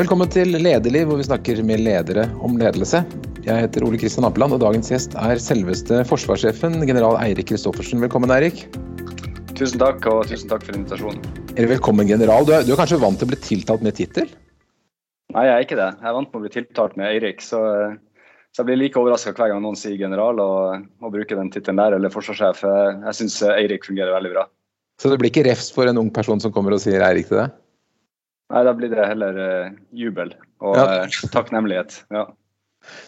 Velkommen til Lederliv, hvor vi snakker med ledere om ledelse. Jeg heter Ole Kristian Apeland, og dagens gjest er selveste forsvarssjefen, general Eirik Kristoffersen. Velkommen, Eirik. Tusen takk, og tusen takk for invitasjonen. Velkommen, general. Du er, du er kanskje vant til å bli tiltalt med tittel? Nei, jeg er ikke det. Jeg er vant med å bli tiltalt med Eirik. Så, så, jeg blir like overraska hver gang noen sier general og, og bruker den tittelen der, eller forsvarssjef. Jeg syns Eirik fungerer veldig bra. Så det blir ikke refs for en ung person som kommer og sier Eirik til deg? Nei, da blir det heller uh, jubel og ja. uh, takknemlighet. Ja.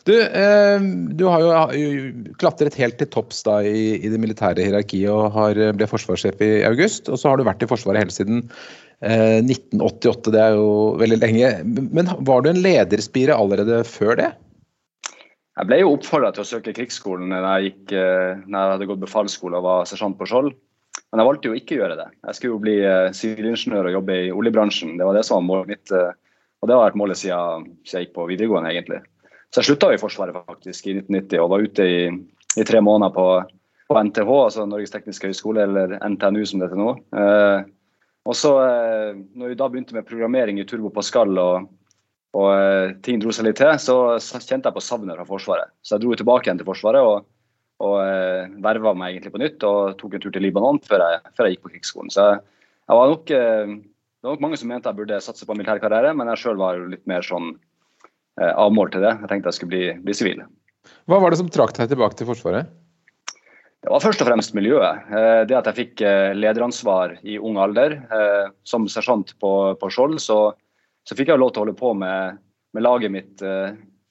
Du, eh, du, har jo klatret helt til topps da i, i, det militære hierarkiet og har, ble forsvarssjef i august. Og så har du vært i Forsvaret helt siden eh, 1988, det er jo veldig lenge. Men var du en lederspire allerede før det? Jeg ble jo oppfordra til å søke krigsskolen når jeg, gikk, når jeg hadde gått befalsskole og var sersjant på Skjold. Men jeg valgte jo ikke å gjøre det. Jeg skulle jo bli sivilingeniør og jobbe i oljebransjen. Det var det som var målet mitt. Og det har vært målet siden jeg gikk på videregående, egentlig. Så jeg slutta i Forsvaret faktisk i 1990 og var ute i, i tre måneder på, på, NTH, altså Norges tekniske høgskole, eller NTNU som det heter nå. Eh, og så, eh, når vi da begynte med programmering i Turbo Pascal og, og eh, ting dro seg litt til, så, så kjente jeg på savnet fra Forsvaret. Så jeg dro tilbake igjen til Forsvaret og, og eh, verva meg egentlig på nytt og tok en tur til Libanon før jeg, før jeg gikk på krigsskolen. Så jeg, jeg var nok, eh, det var nok mange som mente jeg burde satse på militærkarriere, men jeg sjøl var jo litt mer sånn Eh, avmål til det. Jeg tenkte jeg skulle bli, bli sivil. Hva var det som trakk deg tilbake til Forsvaret? Det var først og fremst miljøet. Eh, det at jeg fikk eh, lederansvar i ung alder. Som sersjant på, på Skjold så, så, fikk jeg lov til å holde på med, med laget mitt,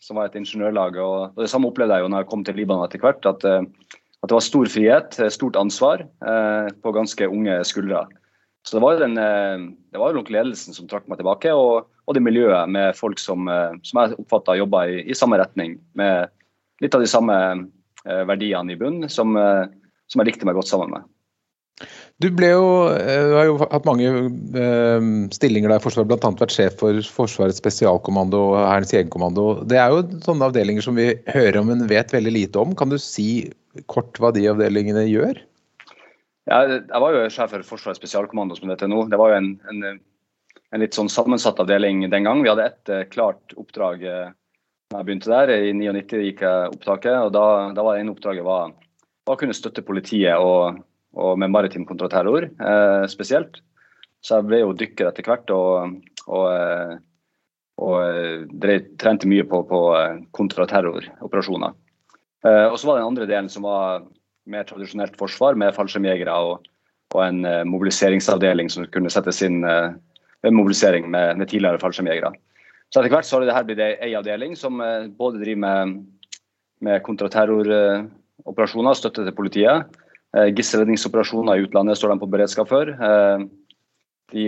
som var et ingeniørlag. Og, det samme opplevde jeg jo når jeg kom til Libanon etter hvert. At, at det var stor frihet, stort ansvar på ganske unge skuldre. Så det var jo den, det var jo nok ledelsen som trakk meg tilbake. og og det miljøet med folk som, eh, som jeg oppfatta jobba i, i, samme retning. Med litt av de samme eh, verdiene i bunn som, eh, som jeg likte meg godt sammen med. Du, jo, du har jo hatt mange eh, stillinger der i Forsvaret, bl.a. vært sjef for Forsvarets spesialkommando og Hærens jegerkommando. Det er jo sånne avdelinger som vi hører om, men vet veldig lite om. Kan du si kort hva de avdelingene gjør? Ja, jeg var jo sjef for Forsvarets spesialkommando som det heter nå. Det var jo en, en en litt sånn sammensatt avdeling den gang. Vi hadde ett uh, klart oppdrag da jeg begynte der. I 99 gikk jeg opptaket. og Da, da var det ene oppdraget var, var, å kunne støtte politiet og, og med maritim kontraterror eh, spesielt. Så jeg ble jo dykker etter hvert og, og, og trente mye på, på kontraterroroperasjoner. og så var det den andre delen som var mer tradisjonelt forsvar, med fallskjermjegere og, og en mobiliseringsavdeling som kunne settes inn en mobilisering med, med tidligere fallskjermjegere. Så etter hvert så har det her blitt ei avdeling som eh, både driver med, med kontraterroroperasjoner, støtte til politiet. Eh, gisselredningsoperasjoner i utlandet står de på beredskap for. Eh, de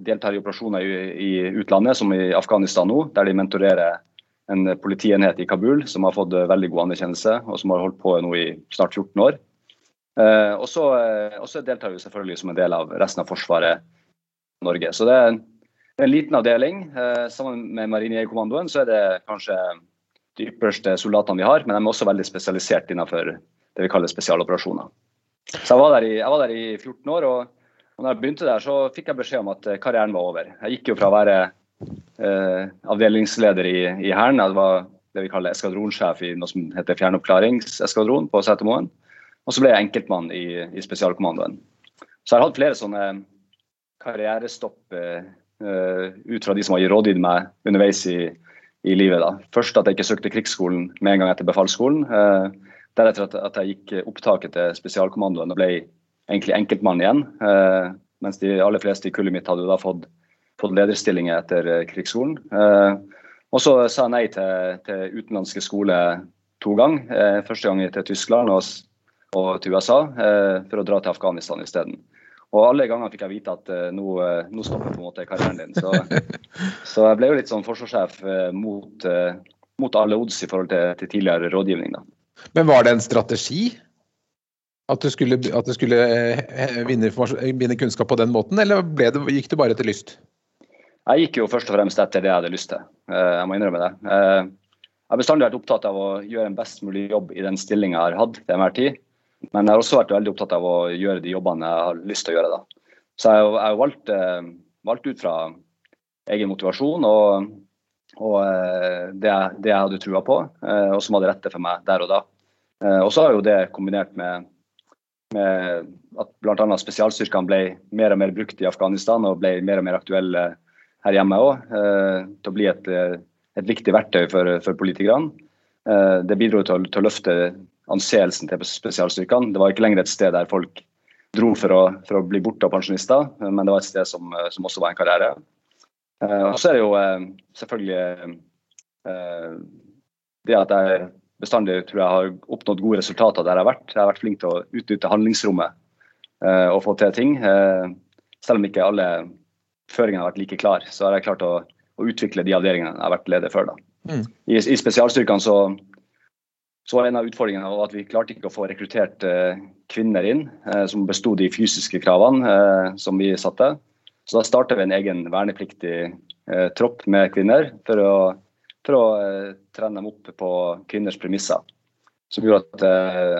deltar i operasjoner i, utlandet, som i Afghanistan nå, der de mentorerer en politienhet i Kabul som har fått veldig god anerkjennelse, og som har holdt på nå i snart 14 år. Og så deltar vi selvfølgelig som en del av resten av Forsvaret Norge. Så det er en liten avdeling. Eh, sammen med Marinejegerkommandoen så er det kanskje de ypperste soldatene vi har, men de er også veldig spesialisert innenfor det vi kaller spesialoperasjoner. Så jeg var der i, var der i 14 år, og, og når jeg begynte der, så fikk jeg beskjed om at eh, karrieren var over. Jeg gikk jo fra å være eh, avdelingsleder i, i Hæren, jeg var det vi kaller eskadronsjef i noe som heter fjernoppklaringseskadron på Setermoen. Og så ble jeg enkeltmann i, i spesialkommandoen. Så jeg har hatt flere sånne karrierestopp eh, ut fra de som har rådgitt meg underveis i, i, livet. Da. Først at jeg ikke søkte krigsskolen med en gang etter befalsskolen. Uh, deretter at, at, jeg gikk opptaket til spesialkommandoen og ble egentlig enkeltmann igjen. Eh, mens de aller fleste i kullet mitt hadde da fått, fått lederstillinger etter krigsskolen. og så sa jeg nei til, til utenlandske skole to ganger. første gang til Tyskland og, og til USA, for å dra til Afghanistan isteden. Og alle ganger fikk jeg vite at uh, nå, nå, stopper på en måte karrieren din. Så, så, jeg ble jo litt sånn forsvarssjef mot, mot, alle odds i forhold til, til tidligere rådgivning. Da. Men var det en strategi? At du skulle, at du skulle vinne, vinne, kunnskap på den måten, eller det, gikk du bare etter lyst? Jeg gikk jo først og fremst etter det jeg hadde lyst til. Jeg må innrømme det. Jeg har bestandig vært opptatt av å gjøre en best mulig jobb i den stillinga jeg har hatt til enhver tid. Men jeg har også vært veldig opptatt av å gjøre de jobbene jeg har lyst til å gjøre. da. Så jeg har valgt, eh, valgt ut fra egen motivasjon og, og det, det, jeg hadde trua på, og som hadde rette for meg der og da. Og så har jo det kombinert med, med at bl.a. spesialstyrkene ble mer og mer brukt i Afghanistan og ble mer og mer aktuelle her hjemme òg, til å bli et, et viktig verktøy for, for politikerne. Det bidro til, til å løfte anseelsen til spesialstyrkene. Det var ikke lenger et sted der folk dro for å, for å bli borte av pensjonister, men det var et sted som, som også var en karriere. Eh, og så er det jo eh, selvfølgelig eh, det at jeg bestandig tror jeg har oppnådd gode resultater der jeg har vært. Jeg har vært flink til å utnytte handlingsrommet og få til ting. Selv om ikke alle føringene har vært like klare, så har jeg klart å, å utvikle de avdelingene jeg har vært leder for. Mm. I, I, spesialstyrkene så så var en av utfordringene at vi klarte ikke å få rekruttert eh, kvinner inn eh, som bestod de fysiske kravene eh, som vi satte. Så da startet vi en egen vernepliktig tropp med kvinner for å, for å trene dem opp på kvinners premisser. Som gjorde at,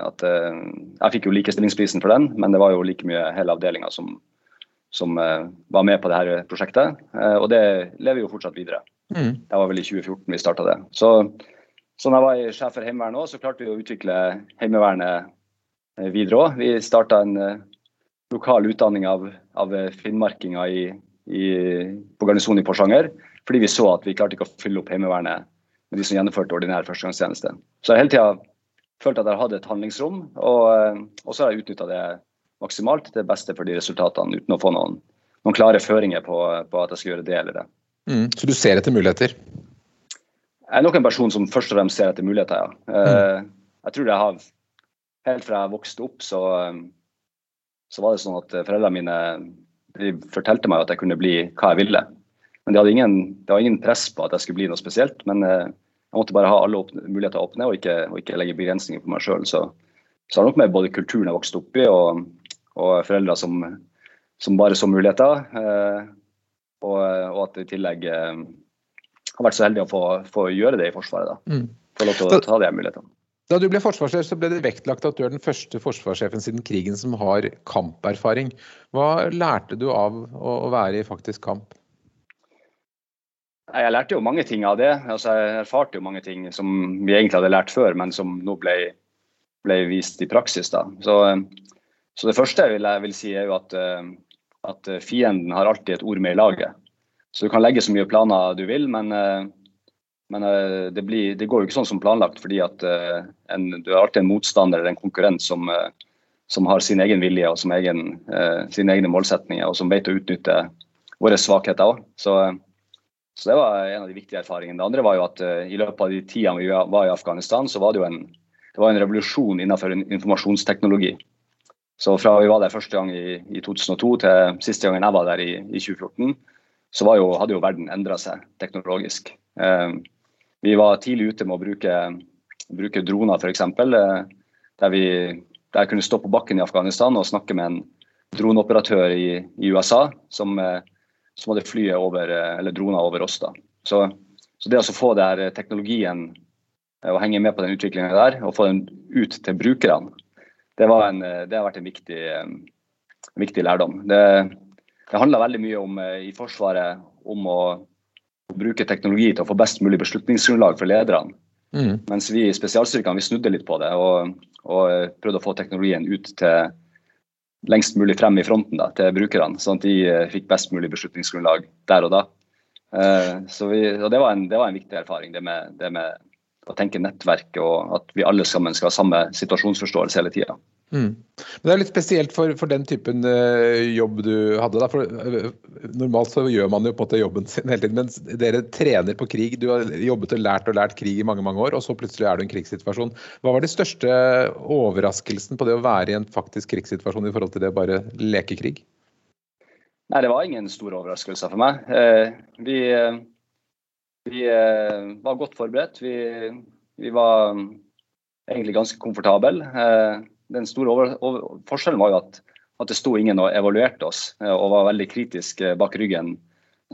at Jeg fikk jo likestillingsprisen for den, men det var jo like mye hele avdelinga som, som var med på dette prosjektet. Og det lever jo fortsatt videre. Mm. Det var vel i 2014 vi starta det. Så så når jeg var sjef for Heimevernet, så klarte vi å utvikle Heimevernet eh, videre òg. Vi starta en lokal utdanning av, av finnmarkinger i, i, på garnisonen i Porsanger. Fordi vi så at vi klarte ikke å fylle opp Heimevernet med de som gjennomførte ordinær førstegangstjeneste. Så jeg har hele tida følt at jeg har hatt et handlingsrom, og, uh, og så har jeg utnytta det maksimalt til det beste for de resultatene, uten å få noen, noen klare føringer på, på, at jeg skal gjøre det eller det. Mm, så du ser etter muligheter? Jeg er nok en person som først og fremst ser etter muligheter, ja. Mm. Jeg tror jeg har Helt fra jeg vokste opp, så, eh, så var det sånn at foreldrene mine de fortalte meg at jeg kunne bli hva jeg ville. Men de ingen, det var ingen press på at jeg skulle bli noe spesielt. Men eh, jeg måtte bare ha alle åpne, muligheter åpne og ikke, og ikke legge begrensninger på meg sjøl. Så, så har det nok med både kulturen jeg vokste opp i, og, og foreldre som, som, bare så muligheter. Og, og at i tillegg har vært så heldig å få, få gjøre det i Forsvaret. da. Mm. Få lov til å ta de mulighetene. Da du ble forsvarssjef, så ble det vektlagt at du er den første forsvarssjefen siden krigen som har kamperfaring. Hva lærte du av å være i faktisk kamp? Jeg lærte jo mange ting av det. Altså, jeg erfarte jo mange ting som vi egentlig hadde lært før, men som nå ble, ble vist i praksis. Da. Så, så det første jeg vil, jeg vil, si, er jo at, at fienden har alltid et ord med i laget. Så du kan legge så mye planer du vil, men, eh, men eh, det, blir, det, går jo ikke sånn som planlagt. fordi at eh, en, du har alltid en motstander eller en konkurrent som, som har sin egen vilje og egen, sine egne målsetninger, og som vet å utnytte våre svakheter òg. Så, det var en av de viktige erfaringene. Det andre var jo at i løpet av de tidene vi var i Afghanistan, så var det jo en, det en revolusjon innenfor informasjonsteknologi. Så fra vi var der første gang i, i 2002 til siste gangen jeg var der i, i 2014, så jo, hadde jo verden endra seg teknologisk. Eh, vi var tidlig ute med å bruke, bruke droner, f.eks. Eh, der, vi, der kunne stå på bakken i Afghanistan og snakke med en droneoperatør i, i USA som, eh, var det flyet over, eller droner over oss. da. Så, så det å få der teknologien og henge med på den utviklingen der, og få den ut til brukerne, det, en, det har vært en viktig, en viktig lærdom. Det, det handler veldig mye om eh, i Forsvaret om å bruke teknologi til å få best mulig beslutningsgrunnlag for lederne. Mm. Mens vi i spesialstyrkene vi snudde litt på det og, og, eh, prøvde å få teknologien ut til lengst mulig frem i fronten da, til brukerne, sånn at de eh, fikk best mulig beslutningsgrunnlag der og da. så vi, og det var, en, det var en viktig erfaring, det med, det med å tenke nettverk og at vi alle sammen skal ha samme situasjonsforståelse hele tida. Mm. Men Det er litt spesielt for, for den typen uh, jobb du hadde. Da. For, uh, normalt så gjør man jo på en måte jobben sin hele tiden, mens dere trener på krig. Du har jobbet og lært og lært krig i mange mange år, og så plutselig er du i en krigssituasjon. Hva var den største overraskelsen på det å være i en faktisk krigssituasjon i forhold til det å bare leke krig? Nei, Det var ingen stor overraskelse for meg. Uh, vi, vi var godt forberedt. Vi, vi var egentlig ganske komfortable den store over, over, forskjellen var jo at, at det sto ingen og evaluerte oss eh, og var veldig kritisk eh, bak ryggen.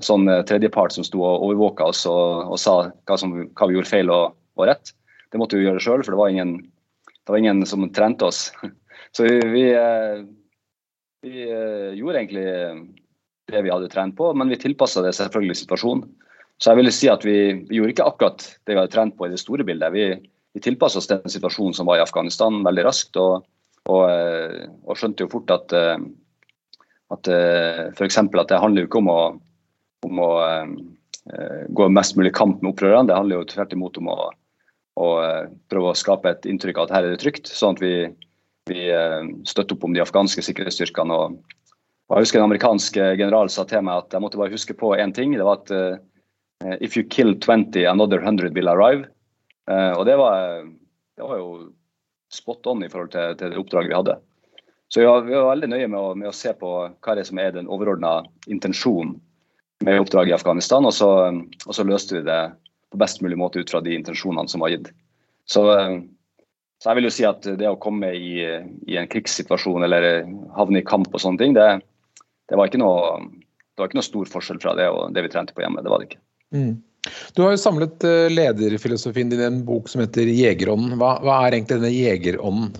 Sånn eh, tredjepart som sto og overvåka oss og, og sa hva, som, hva, vi gjorde feil og, og rett. Det måtte vi gjøre sjøl, for det var, ingen, det var, ingen, som trente oss. Så vi, vi, vi gjorde egentlig det vi hadde trent på, men vi tilpassa det selvfølgelig situasjonen. Så jeg vil si at vi, vi, gjorde ikke akkurat det vi hadde trent på i det store bildet. Vi, vi tilpassa oss den situasjonen som var i Afghanistan veldig raskt, og, og, eh, og skjønte jo fort at, eh, at f.eks. at det handler jo ikke om å, om å gå mest mulig kamp med opprørerne, det handler jo tvert imot om å, å prøve å skape et inntrykk av at her er det trygt, sånn at vi, vi støtter opp om de afghanske sikkerhetsstyrkene. og og jeg husker En amerikansk general sa til meg at jeg måtte bare huske på én ting. Det var at if you kill 20, another 100 will arrive. Uh, og det var, det var, jo spot on i forhold til, til det oppdraget vi hadde. Så vi var, vi var veldig nøye med å, med å, se på hva det er som er den overordna intensjonen med oppdraget i Afghanistan, og så, og så, løste vi det på best mulig måte ut fra de intensjonene som var gitt. Så, så jeg vil jo si at det å komme i, i en krigssituasjon eller havne i kamp og sånne ting, det, det var ikke noe det var ikke noe stor forskjell fra det og det vi trente på hjemme. Det var det ikke. Mm. Du har jo samlet eh, lederfilosofien din i en bok som heter Jegerånden. Hva, hva, er egentlig denne jegerånden?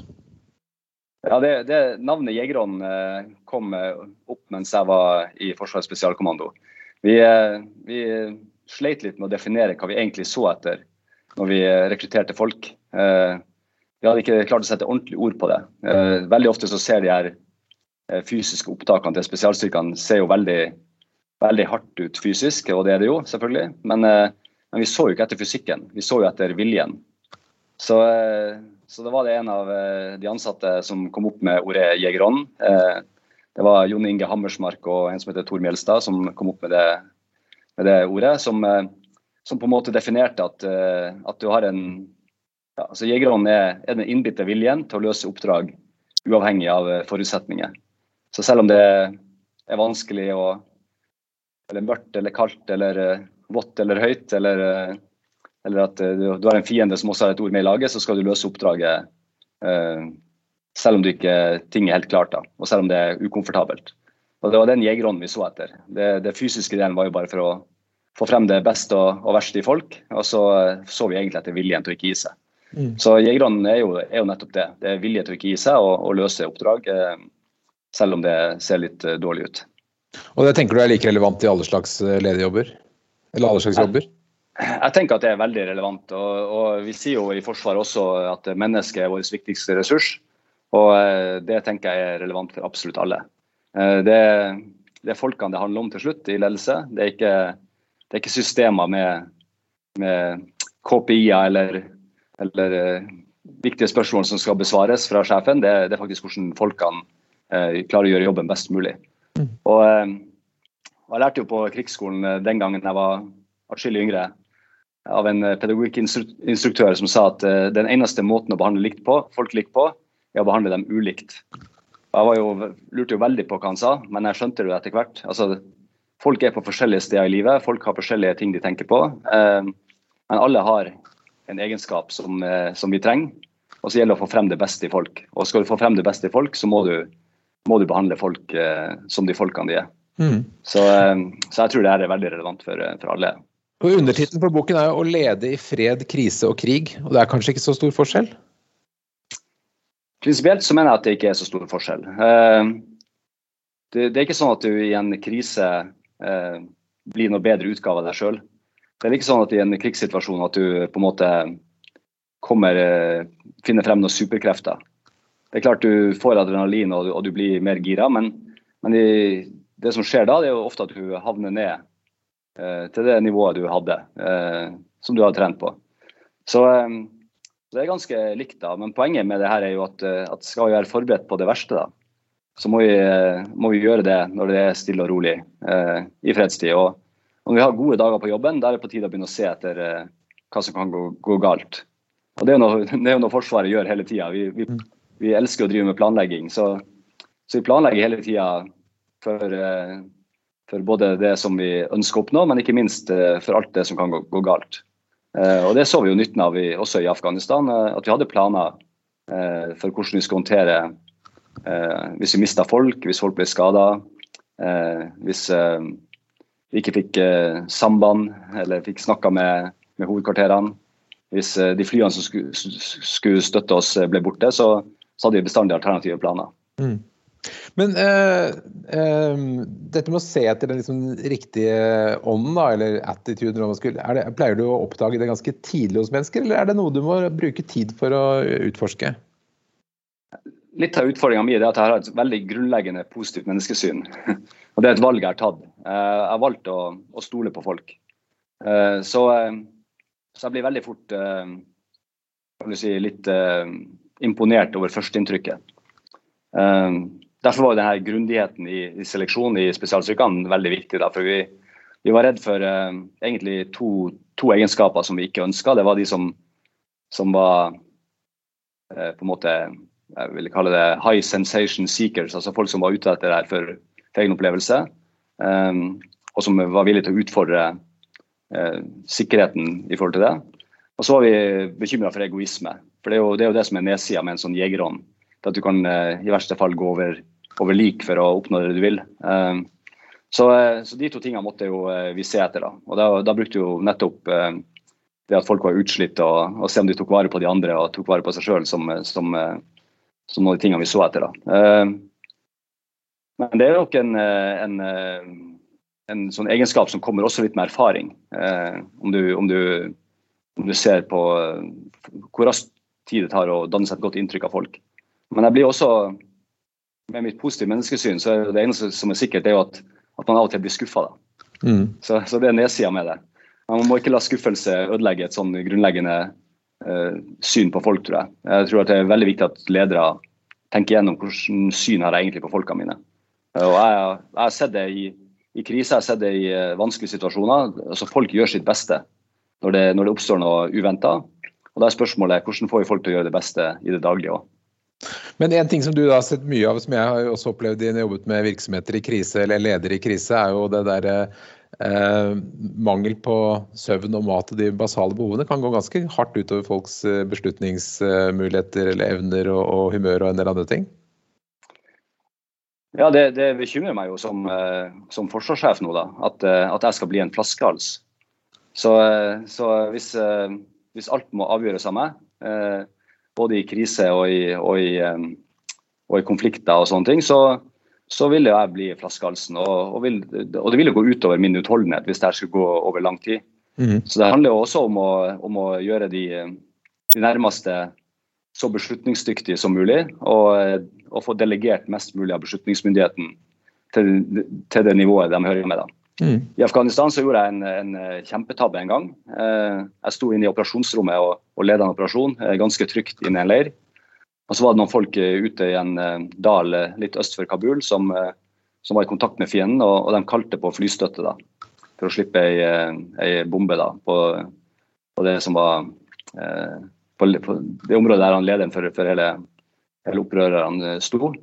Ja, det, det Navnet Jegerånden eh, kom eh, opp mens jeg var i Forsvarets spesialkommando. Vi, vi, sleit litt med å definere hva vi egentlig så etter når vi rekrutterte folk. Vi hadde ikke klart å sette ordentlig ord på det. Veldig ofte så ser de her fysiske opptakene til spesialstyrkene ser jo veldig, veldig hardt ut fysisk, og det er det jo, selvfølgelig. Men, eh, men, vi så jo ikke etter fysikken, vi så jo etter viljen. Så, eh, så det var det en av de ansatte som kom opp med ordet jegerånd. Det var Jon Inge Hammersmark og en som heter Tor Mjelstad som kom opp med det, med det ordet. Som, som, på en måte definerte at, at du har en ja, altså Jegerånd er, er den innbitte viljen til å løse oppdrag uavhengig av forutsetninger. Så selv om det er vanskelig og eller mørkt eller kaldt eller uh, vått eller høyt, eller, uh, eller at uh, du, har en fiende som også har et ord med i laget, så skal du løse oppdraget selv om du ikke, ting er helt klart, da, og selv om det er ukomfortabelt. Og Det var den jegerånden vi så etter. Det, det, fysiske delen var jo bare for å få frem det beste og, og verste i folk, og så så vi egentlig etter viljen til å ikke gi seg. Mm. Så jegerånden er, er, jo nettopp det. Det er vilje til å ikke gi seg og, og løse oppdrag selv om det ser litt eh, dårlig ut. Og det tenker du er like relevant i alle slags eh, lederjobber? Eller alle slags jobber? Jeg, tenker at det er veldig relevant. Og, og vi sier jo i Forsvaret også at mennesket er vår viktigste ressurs. Og eh, det tenker jeg er relevant for absolutt alle. Det, det er folkene det handler om til slutt i ledelse. Det er ikke, det er ikke systemer med, med KPI-er eller, eller viktige spørsmål som skal besvares fra sjefen. Det, det er faktisk hvordan folkene Eh, klarer å gjøre jobben best mulig. Mm. Og, eh, jeg lærte jo på krigsskolen eh, den gangen jeg var atskillig yngre, av en pedagogikkinstruktør som sa at den eneste måten å behandle likt på, folk likt på, er å behandle dem ulikt. Jeg jo, lurte jo veldig på hva han sa, men jeg skjønte det etter hvert. Altså, folk er på forskjellige steder i livet, folk har forskjellige ting de tenker på. men alle har en egenskap som, som vi trenger, og så gjelder det å få frem det beste i folk. Og skal du få frem det beste i folk, så må du må du behandle folk eh, som de folkene de er. Mm. Så, eh, så, jeg tror det er veldig relevant for, eh, for alle. Og Undertittelen på boken er jo 'Å lede i fred, krise og krig'. Og det er kanskje ikke så stor forskjell? Prinsipielt så mener jeg at det ikke er så stor forskjell. Eh, det, det, er ikke sånn at du i en krise eh, blir noe bedre utgave av deg sjøl. Det er ikke sånn at i en krigssituasjon at du på en måte kommer, finner frem noen superkrefter det er klart du får adrenalin og og du blir mer gira, men, men det, det som skjer da, det er jo ofte at du havner ned eh, til det nivået du hadde, eh, som du har trent på. Så eh, det er ganske likt, da. Men poenget med det her er jo at, eh, at skal vi være forberedt på det verste, da, så må vi, eh, må vi gjøre det når det er stille og rolig eh, i fredstid. Og når vi har gode dager på jobben, da er det på tide å begynne å se etter hva som kan gå, gå galt. Og det er jo noe Forsvaret gjør hele tida. Vi, vi, mm vi elsker å drive med planlegging. Så, så vi planlegger hele tida for, eh, for, både det som vi ønsker å oppnå, men ikke minst eh, for alt det som kan gå, gå galt. Eh, og Det så vi jo nytten av i, også i Afghanistan. At vi hadde planer for hvordan vi skulle håndtere hvis vi mista folk, hvis folk ble skada. Hvis vi ikke fikk samband eller fikk snakka med, med hovedkvarterene. Hvis de flyene som skulle støtte oss ble borte, så så hadde vi bestandig alternative planer. Mm. Men eh, eh, dette med å se etter den liksom riktige ånden, da, eller attitude, det, pleier du å oppdage det ganske tidlig hos mennesker, eller er det noe du må bruke tid for å utforske? Litt av utfordringa mi er at jeg har et veldig grunnleggende positivt menneskesyn. Og det er et valg jeg har tatt. Eh, jeg har valgt å, å stole på folk. Eh, så, eh, så, jeg blir veldig fort si, litt imponert over førsteinntrykket. Derfor var denne grundigheten i, i seleksjonen i spesialstyrkene veldig viktig. Da, for vi, vi, var redd for uh, egentlig to, to, egenskaper som vi ikke ønska. Det var de som, som var uh, på en måte jeg vil kalle det high sensation seekers, altså folk som var ute etter det her for, for egen opplevelse. Um, og som var villige til å utfordre uh, sikkerheten i forhold til det. Og så var vi bekymra for egoisme. For det er, jo, det er jo det som er nedsida med en sånn jegerånd. At du kan i verste fall gå over over lik for å oppnå det du vil. Ehm, så, eh, så de to tingene måtte jo eh, vi se etter. Da og da, da brukte jo nettopp eh, det at folk var utslitt, og, og, se om de tok vare på de andre og tok vare på seg sjøl, som, som, som, noen av de tingene vi så etter. da. Men det er nok en, en, en, sånn egenskap som kommer også litt med erfaring. Om du, om du, om du ser på hvor raskt tid det tar å danne seg et godt inntrykk av folk. Men jeg blir også med mitt positive menneskesyn, så er det eneste som er sikkert, det er jo at, at man av og til blir skuffa. Mm. Så, så, det er nedsida med det. Man må ikke la skuffelse ødelegge et sånn grunnleggende uh, syn på folk, tror jeg. Jeg tror at det er veldig viktig at ledere tenker gjennom hvordan syn har jeg egentlig på folkene mine. Og jeg, jeg har sett det i, i krise, jeg har sett det i uh, vanskelige situasjoner. altså Folk gjør sitt beste når det, når det oppstår noe uventa. Og da er spørsmålet hvordan får vi folk til å gjøre det beste i det daglige òg. Men en ting som du har sett mye av, som jeg har også opplevd jeg jobbet med virksomheter i krise, eller ledere i krise, er jo det der eh, mangel på søvn og mat og de basale behovene kan gå ganske hardt utover folks eh, beslutningsmuligheter eller evner og, og humør og en del andre ting? Ja, det, det bekymrer meg jo som, eh, som forsvarssjef nå, da, at, eh, at, jeg skal bli en flaskehals. Så, så hvis, hvis, alt må avgjøres av meg, både i krise og i, og i, og i konflikter og sånne ting, så, så vil jeg bli flaskehalsen. Og, og, og, det vil jo gå utover min utholdenhet hvis det skulle gå over lang tid. Mm. Så det handler jo også om å, om å gjøre de, de, nærmeste så beslutningsdyktige som mulig, og, og, få delegert mest mulig av beslutningsmyndigheten til, til det nivået de hører med. da. Mm. I Afghanistan så gjorde jeg en, en kjempetabbe en gang. Eh, jeg sto inne i operasjonsrommet og, og ledet en operasjon, eh, ganske trygt inne i en leir. Og så var det noen folk eh, ute i en dal litt øst for Kabul som, som var i kontakt med fienden, og, og de kalte på flystøtte da, for å slippe ei, ei bombe da, på, på, det som var på, på, det området der han lederen for, for hele, hele opprørerne sto.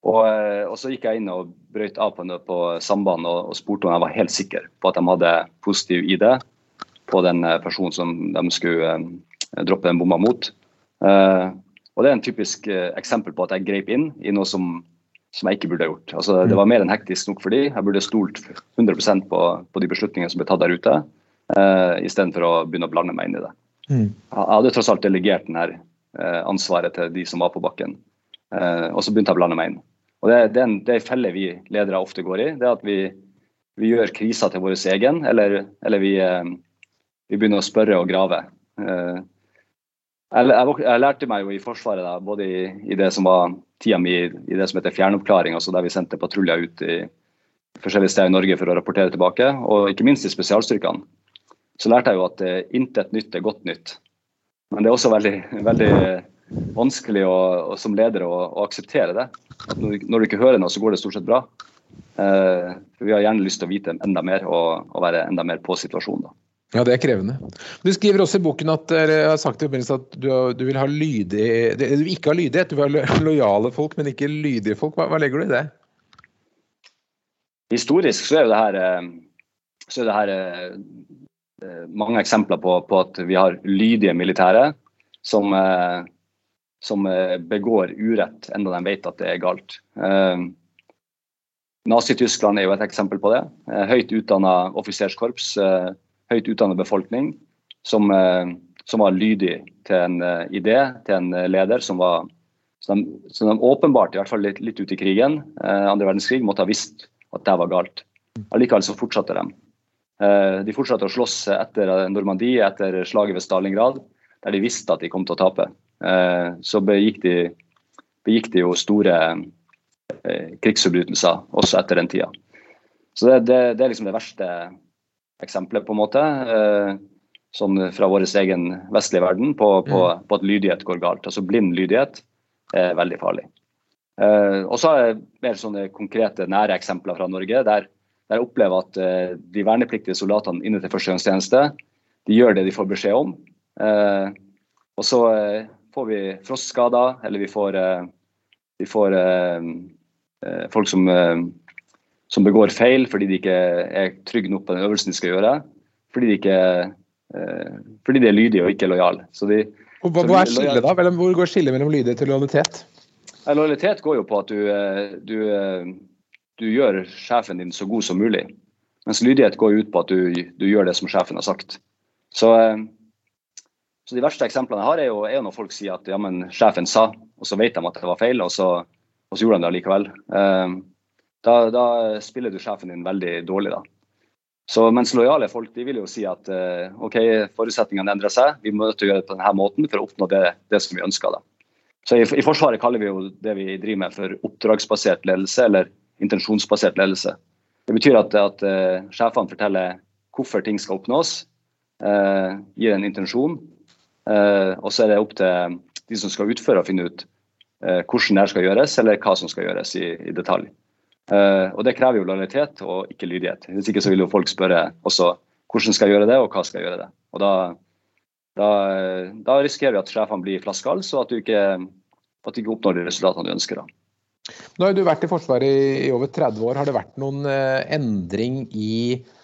Og, eh, og, så gikk jeg inn og brøyt av på, på samband og, og, spurte om jeg var helt sikker på at de hadde positiv ID på den eh, personen som de skulle eh, droppe den bomba mot. Eh, og Det er en typisk eh, eksempel på at jeg grep inn i noe som, som jeg ikke burde gjort. Altså, det var mer enn hektisk nok for de. Jeg burde stolt 100 på, på de beslutningene som ble tatt der ute, eh, istedenfor å begynne å blande meg inn i det. Mm. Jeg hadde tross alt delegert denne, eh, ansvaret til de som var på bakken. og så begynte jeg å blande meg inn. Og Det, det er en, felle vi ledere ofte går i. det er at Vi, vi gjør krisa til vår egen, eller, eller vi, eh, vi, begynner å spørre og grave. Eh, jeg, jeg, jeg, lærte meg jo i Forsvaret, da, både i, i, det som var tida mi i det som heter fjernoppklaring, altså der vi sendte patruljer ut i forskjellige steder i Norge for å rapportere tilbake, og ikke minst i spesialstyrkene. Så lærte jeg jo at uh, intet nytt er godt nytt. Men det er også veldig, veldig vanskelig å, å, som leder å, å akseptere det. Når, når, du ikke hører noe, så går det stort sett bra. Eh, for Vi har gjerne lyst til å vite enda mer og, og være enda mer på situasjonen. da. Ja, det er krevende. Du skriver også i boken at, sagt at du, du vil ha lydige Du ikke har lydighet, du vil ha lojale folk, men ikke lydige folk. Hva, hva legger du i det? Historisk så er jo det her, eh, så det her eh, mange eksempler på, på, at vi har lydige militære som, som eh, begår urett, enda de vet at det er galt. Eh, Nazi-Tyskland er jo et eksempel på det. Eh, høyt utdanna offiserskorps, høyt utdanna befolkning som, som, var lydig til en idé, til en leder som var som de, de åpenbart, i hvert fall litt, litt ute i krigen, andre verdenskrig, måtte ha visst at det var galt. Allikevel så fortsatte de. De fortsatte å slåss etter Normandie, etter slaget ved Stalingrad, der de visste at de kom til å tape. Eh, så begikk de, begikk de jo store eh, krigsforbrytelser også etter den tida. Så det, det, det, er liksom det verste eksempelet, på en måte. Sånn fra vår egen vestlige verden på, på, mm. på at lydighet går galt. Altså blind lydighet er veldig farlig. Og så er det mer sånne konkrete, nære eksempler fra Norge, der, der jeg opplever at de vernepliktige soldatene inne til førstegangstjeneste de gjør det de får beskjed om. Uh, og så får vi frostskader, eller vi får, vi får folk som, som, begår feil fordi de ikke er trygge nok på den øvelsen de skal gjøre. Fordi de, ikke, fordi de er lydige og ikke lojale. hva, hva er skillet da? Hvor går skillet mellom lydighet og lojalitet? Lojalitet går jo på at du, eh, du, eh, du, gjør sjefen din så god som mulig. Mens lydighet går ut på at du, du gjør det som sjefen har sagt. Så, eh, så, de verste eksemplene jeg har, er jo, er når folk sier at ja, men sjefen sa, og så vet de at det var feil, og så, og så gjorde de det likevel. Da, da, spiller du sjefen din veldig dårlig, da. Så mens lojale folk de vil jo si at OK, forutsetningene endrer seg, vi må gjøre det på denne måten for å oppnå det, det som vi ønsker. da. Så i, i, Forsvaret kaller vi jo det vi driver med for oppdragsbasert ledelse, eller intensjonsbasert ledelse. Det betyr at, at uh, sjefene forteller hvorfor ting skal oppnås, uh, gir en intensjon, og så er det opp til de som skal utføre, å finne ut hvordan det skal gjøres, eller hva som skal gjøres i, i detalj. og Det krever jo lojalitet og ikke lydighet. Hvis ikke så vil jo folk spørre også hvordan skal jeg gjøre det, og hva skal jeg gjøre det. Og da da, da risikerer vi at sjefene blir flaskehals, og at du ikke, at du ikke oppnår de resultatene du ønsker. Da. Nå har du vært i Forsvaret i, over 30 år. Har det vært noen eh, endring i eh,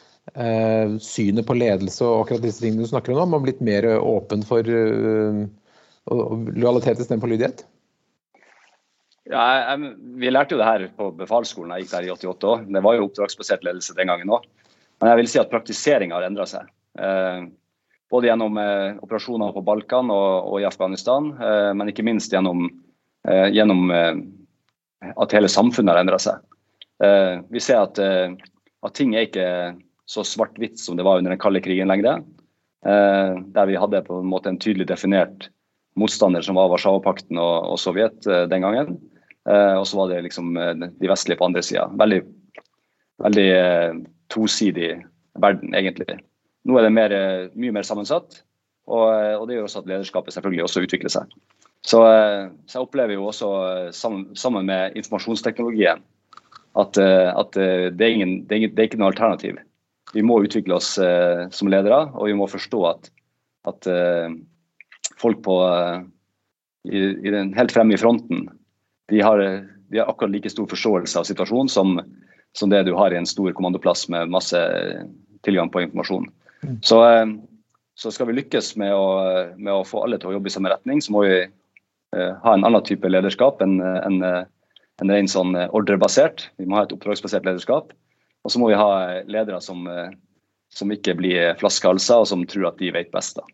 synet på ledelse og akkurat disse tingene du snakker om? Man blitt mer åpen for eh, lojalitet istedenfor lydighet? Ja, jeg, vi lærte jo det her på befalsskolen jeg gikk der i 88 år. Det var jo oppdragsbasert ledelse den gangen òg. Men jeg vil si at praktiseringa har endra seg. Eh, både gjennom eh, operasjoner på Balkan og, og i Afghanistan, eh, men ikke minst gjennom, eh, gjennom at hele samfunnet har endra seg. vi ser at, at, ting er ikke så svart-hvitt som det var under den kalde krigen lenger. der vi hadde på en måte en tydelig definert motstander som var Warszawapakten og, og Sovjet den gangen. og så var det liksom de vestlige på andre sida. Veldig, veldig tosidig verden, egentlig. Nå er det mer, eh, mye mer sammensatt, og, eh, og, det gjør også at lederskapet selvfølgelig også utvikler seg. Så, eh, så jeg opplever jo også sammen, sammen med informasjonsteknologien at, at det, er ingen, det, er ikke noe alternativ. Vi må utvikle oss eh, som ledere, og vi må forstå at, at eh, folk på, uh, i, i, den helt fremme i fronten de har, de har, akkurat like stor forståelse av situasjonen som, som det du har i en stor kommandoplass med masse tilgang på informasjon. Så, eh, så, skal vi lykkes med å, med å, få alle til å jobbe i samme retning, så må vi uh, ha en annen type lederskap enn en, en ren sånn ordrebasert. Vi må ha et oppdragsbasert lederskap. Og så må vi ha ledere som, som ikke blir flaskehalser, og som tror at de vet best. da.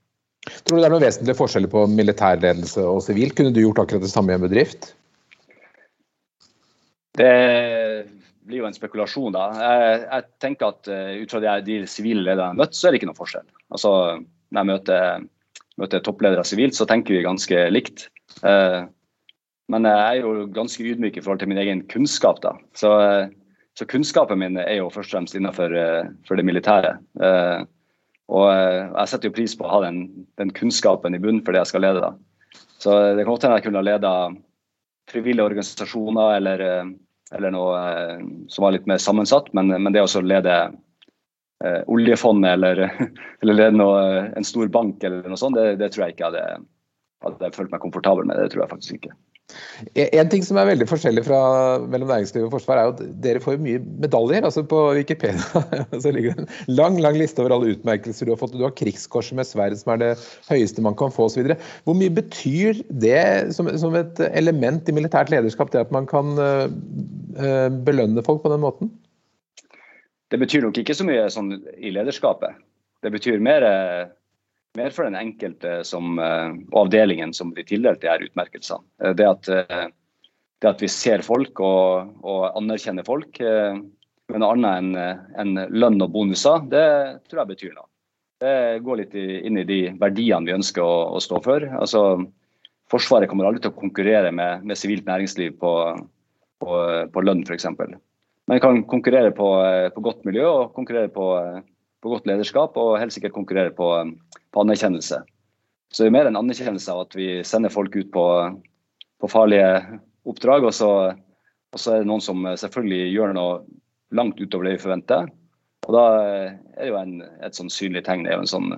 Tror du det er noen vesentlige forskjeller på militærledelse og sivil? Kunne du gjort akkurat det samme i en bedrift? Det blir jo en spekulasjon, da. Jeg, jeg tenker at ut fra de sivile lederne jeg har møtt, så er det ikke noen forskjell. Altså, Når jeg møter, møter toppledere sivilt, så tenker vi ganske likt. Men jeg er jo ganske ydmyk i forhold til min egen kunnskap. da. Så, så kunnskapen min er jo først og fremst innenfor for det militære. og jeg setter jo pris på å ha den, den kunnskapen i bunnen for det jeg skal lede. da. Så det kan godt hende jeg kunne ha leda frivillige organisasjoner eller eller noe eh, som var litt mer sammensatt. Men, men det å lede eh, oljefondet eller, eller lede noe, en stor bank eller noe sånt, det, det tror jeg ikke hadde, hadde følt meg komfortabel med. Det tror jeg faktisk ikke. En ting som er veldig forskjellig fra mellom næringsliv og forsvar, er jo at dere får mye medaljer. altså På Wikipedia så ligger det en lang lang liste over alle utmerkelser du har fått. Du har Krigskorset med sverd, som er det høyeste man kan få osv. Hvor mye betyr det som, som, et element i militært lederskap, det at man kan uh, belønne folk på den måten? Det betyr nok ikke så mye sånn i lederskapet. Det betyr mer mer for den enkelte som, og avdelingen som blir tildelt de her utmerkelsene. Det at, det at vi ser folk og, og anerkjenner folk med noe annet enn en lønn og bonuser, det tror jeg betyr noe. Det går litt inn i de verdiene vi ønsker å, å stå for. Altså, Forsvaret kommer aldri til å konkurrere med, med sivilt næringsliv på, på, på lønn, f.eks. Men kan konkurrere på, på, godt miljø og konkurrere på, på, godt lederskap, og helt sikkert konkurrere på, anerkjennelse. Så det er mer en anerkjennelse av at vi sender folk ut på, farlige oppdrag, og så, og så, er det noen som selvfølgelig gjør noe langt utover det vi forventer. Og da er det jo en, et sånn synlig tegn, det er jo en sånn,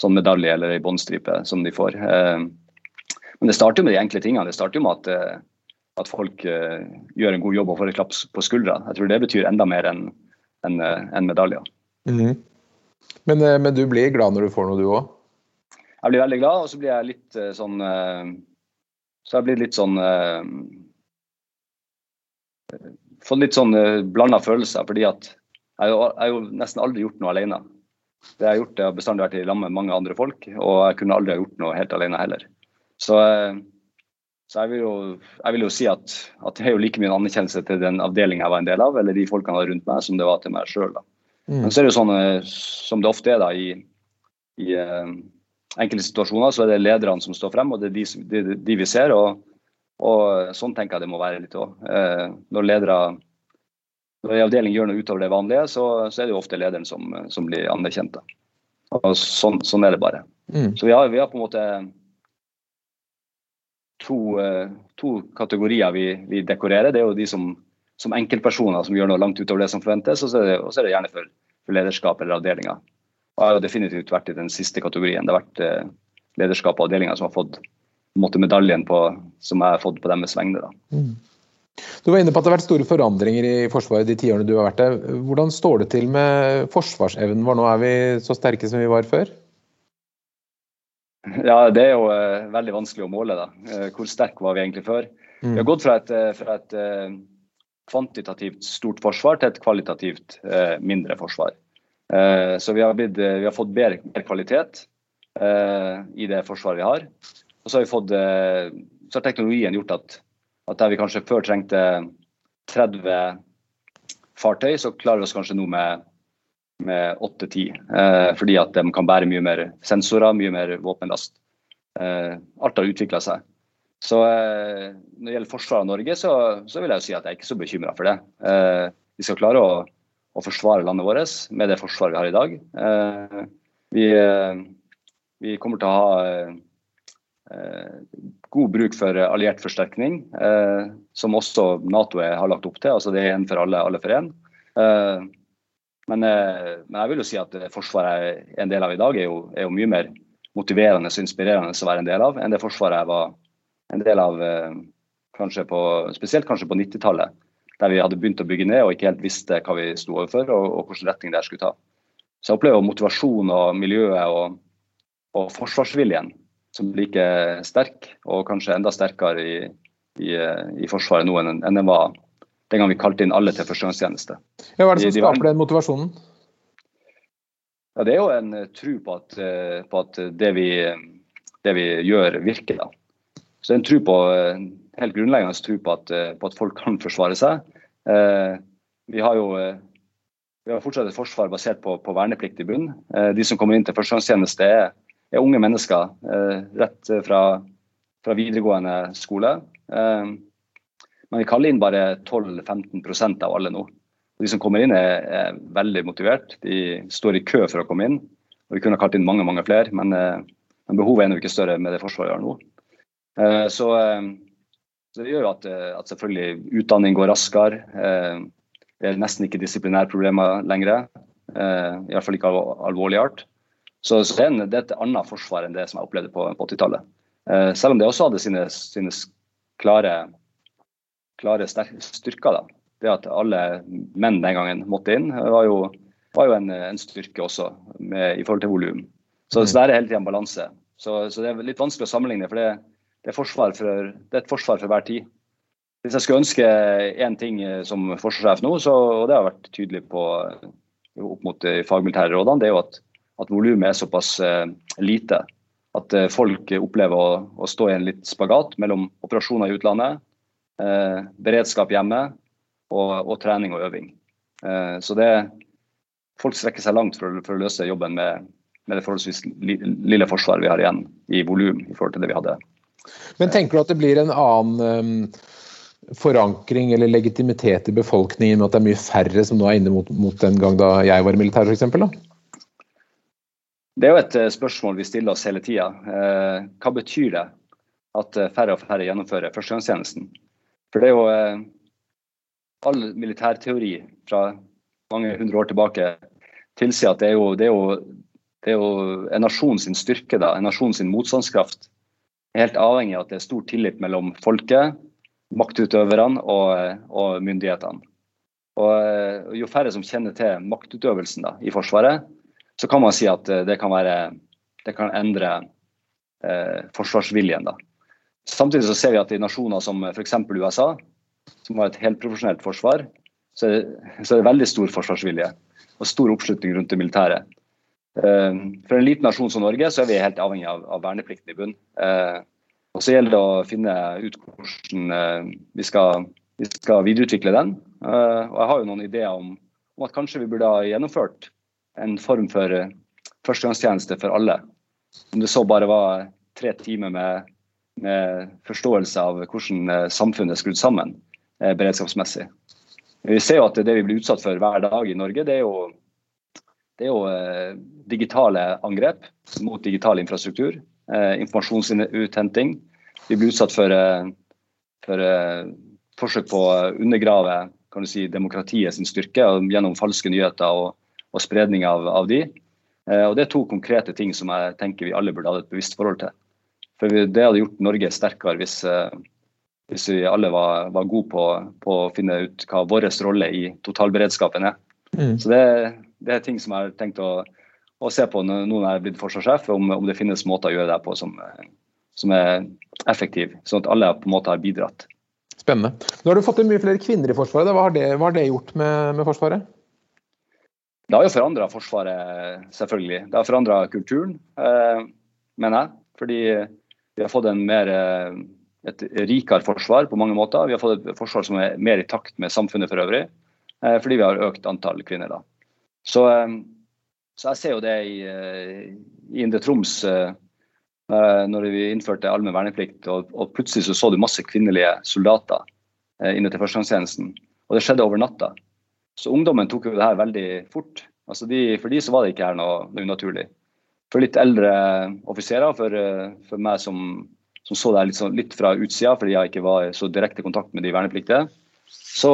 sånn medalje eller ei båndstripe som de får. Eh, men det starter jo med de enkle tingene. Det starter jo med at, eh, at folk gjør en god jobb og får et klapp på skuldra. Jeg tror det betyr enda mer enn en, en medaljer. Mm -hmm. Men, men, du blir glad når du får noe, du òg? Jeg blir veldig glad, og så blir jeg litt uh, sånn uh, Så jeg blir litt sånn Fått litt sånn blanda følelser, fordi at jeg har jo nesten aldri gjort noe alene. Det jeg har gjort, det har bestandig vært i lag med mange andre folk, og jeg kunne aldri ha gjort noe helt alene heller. Så, eh, så jeg, vil jo, jeg, vil jo, si at, at det er jo like mye en anerkjennelse til den avdelinga jeg var en del av, eller de folkene rundt meg, som det var til meg sjøl. Mm. Men så er det jo sånn eh, som det ofte er da i, i uh, enkelte situasjoner, så er det lederne som står frem, og det er de, de, de vi ser. Og, og, sånn tenker jeg det må være litt òg. Uh, når ledere når en avdeling gjør noe utover det vanlige, så, så er det jo ofte lederen som, som blir anerkjent. Og sånn, sånn, er det bare. Mm. Så vi har, vi har på en måte to, uh, to kategorier vi, vi, dekorerer. Det er jo de som, som, enkeltpersoner som gjør noe langt utover det som forventes, og så er det, så er det gjerne for, for, lederskap eller avdelinger. Jeg har definitivt vært i den siste kategorien. Det har vært eh, lederskap og avdelinger som har fått måte, medaljen på, som jeg har fått på deres vegne. Mm. Du var inne på at det har vært store forandringer i Forsvaret de tiårene du har vært der. Hvordan står det til med forsvarsevnen vår nå? Er vi så sterke som vi var før? Ja, Det er jo eh, veldig vanskelig å måle. da. Eh, hvor sterk var vi egentlig før? Mm. Vi har gått fra et, uh, fra et kvantitativt stort forsvar til et kvalitativt mindre forsvar. så vi har, blitt, vi har fått bedre, kvalitet i det forsvaret vi har. Og så har, fått, så har teknologien gjort at, at der vi kanskje før trengte 30 fartøy, så klarer vi oss kanskje nå med med 8-10. Eh, fordi at de kan bære mye mer sensorer, mye mer våpenlast. Eh, alt har utvikla seg. Så eh, når det gjelder forsvaret av Norge, så, så, vil jeg si at jeg er ikke så bekymra for det. Eh, vi skal klare å, å, forsvare landet vårt med det forsvaret vi har i dag. Eh, vi, eh, vi, kommer til å ha god bruk for alliert forsterkning, som også Nato har lagt opp til. altså Det er én for alle, alle for én. Men, eh, men, jeg vil jo si at Forsvaret er en del av i dag, er jo, er jo mye mer motiverende og inspirerende å være en del av enn det Forsvaret jeg var en del av eh, kanskje på, spesielt kanskje på 90-tallet. Der vi hadde begynt å bygge ned og ikke helt visste hva vi sto overfor og, og hvilken retning det skulle ta. Så jeg opplever motivasjon og miljøet og, og forsvarsviljen som like sterk, og kanskje enda sterkere i, i, i Forsvaret nå enn, enn den var den gang vi kalte inn alle til førstegangstjeneste. Ja, hva er det som de, de skaper den motivasjonen? Ja, Det er jo en uh, tro på at, på at det, vi, det, vi, gjør, virker. Da. Så en tro på, uh, helt grunnleggende tro på at, på at, folk kan forsvare seg. vi har jo vi har fortsatt et forsvar basert på, på verneplikt i bunn. de som kommer inn til førstegangstjeneste, er, er, unge mennesker rett fra, fra videregående skole. Men vi kaller inn bare 12-15% av alle nå. De som kommer inn er, er, veldig motivert. De står i kø for å komme inn. Og Vi kunne kalt inn mange mange flere, men, eh, men behovet er ennå ikke større med det Forsvaret gjør nå. Eh, så, eh, så, det gjør jo at, at, selvfølgelig utdanning går raskere. Det er nesten ikke disiplinære problemer lenger. Iallfall ikke av alvorlig art. Så, så det, er er et annet forsvar enn det som jeg opplevde på, på 80-tallet. Selv om det også hadde sine, sine klare klare styrker. da. Det at alle menn den gangen måtte inn, var jo, var jo en, en, styrke også med, i forhold til volum. Så, mm. så der er hele tida en balanse. Så, så, det er litt vanskelig å sammenligne, for det, det, er, for, det er et forsvar for hver tid. Hvis jeg skulle ønske én ting som forsvarssjef nå, så, og det har vært tydelig på opp mot de fagmilitære rådene, det er jo at, at volumet er såpass lite at folk opplever å, å, stå i en litt spagat mellom operasjoner i utlandet, beredskap hjemme og, og trening og øving. så det, folk strekker seg langt for, for å løse jobben med, med det forholdsvis lille forsvaret vi har igjen i volum i forhold til det vi hadde. Men tenker du at det blir en annen um, forankring eller legitimitet i befolkningen med at det er mye færre som nå er inne mot, mot den gang da jeg var i militæret f.eks.? Det er jo et eh, spørsmål vi stiller oss hele tida. Eh, hva betyr det at eh, færre og færre gjennomfører førstegangstjenesten? For det er jo eh, all militærteori fra mange hundre år tilbake tilsier at det er jo, det er jo, det er jo en nasjon sin styrke, da, en nasjon sin motstandskraft, er helt avhengig av at det er stor tillit mellom folket, maktutøverne og, og myndighetene. Og Jo færre som kjenner til maktutøvelsen da, i Forsvaret, så kan man si at eh, det kan, være, det kan endre eh, forsvarsviljen. Da. Samtidig så ser vi at i nasjoner som f.eks. USA, som har et helprofesjonelt forsvar, så er, det, så er det veldig stor forsvarsvilje og stor oppslutning rundt det militære. Eh, for en liten nasjon som Norge så er vi helt avhengig av, av verneplikten i bunn. Eh, og Så gjelder det å finne ut hvordan eh, vi skal, vi skal videreutvikle den. Eh, og Jeg har jo noen ideer om, om, at kanskje vi burde ha gjennomført en form for eh, førstegangstjeneste for alle. Om det så bare var tre timer med, med forståelse av hvordan samfunnet er skrudd sammen beredskapsmessig. Vi ser jo at det vi blir utsatt for hver dag i Norge, det er jo, det er jo digitale angrep mot digital infrastruktur eh, informasjonsuthenting. Vi blir utsatt for, eh, for eh, forsøk på å undergrave kan du si, demokratiet sin styrke gjennom falske nyheter og, og spredning av, av de. Eh, og Det er to konkrete ting som jeg tenker vi alle burde ha et bevisst forhold til. For Det hadde gjort Norge sterkere hvis, eh, hvis vi alle var, var gode på, på, å finne ut hva vår rolle i totalberedskapen er. Mm. Så det, det, er ting som jeg har tenkt å å se på nå når jeg er blitt forsvarssjef, om, om, det finnes måter å gjøre det på som, som er effektive, sånn at alle på en måte har bidratt. Spennende. Nå har du fått inn mye flere kvinner i Forsvaret. Hva har det, hva har det gjort med, med, Forsvaret? Det har jo forandra Forsvaret, selvfølgelig. Det har forandra kulturen, eh, mener jeg. Fordi vi har fått en mer, eh, et rikere forsvar på mange måter. Vi har fått et forsvar som er mer i takt med samfunnet for øvrig. Eh, fordi vi har økt antall kvinner. da. Så eh, så jeg ser jo det i, eh, Indre Troms eh, når vi innførte allmenn verneplikt, og, og, plutselig så, så du masse kvinnelige soldater eh, inne til førstegangstjenesten. Og det skjedde over natta. Så ungdommen tok jo det her veldig fort. Altså de, for de så var det ikke her noe, noe unaturlig. For litt eldre offiserer, for, for meg som, som, så det her litt, sånn, litt fra utsida, fordi jeg ikke var i så direkte kontakt med de vernepliktige, så,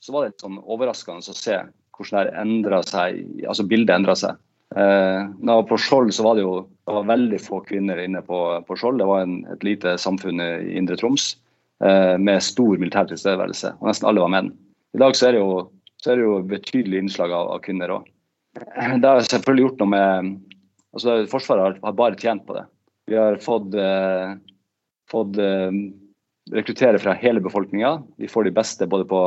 så var det litt sånn overraskende å se hvordan det seg, altså bildet endra seg. Eh, da på Skjold så var det jo det var veldig få kvinner inne på, på Skjold. Det var en, et lite samfunn i Indre Troms eh, med stor militær tilstedeværelse. og Nesten alle var menn. I dag så er det jo, er det jo betydelig innslag av, av kvinner òg. Det har selvfølgelig gjort noe med altså Forsvaret har, har bare tjent på det. Vi har fått, eh, fått eh, rekruttere fra hele befolkninga. Vi får de beste både på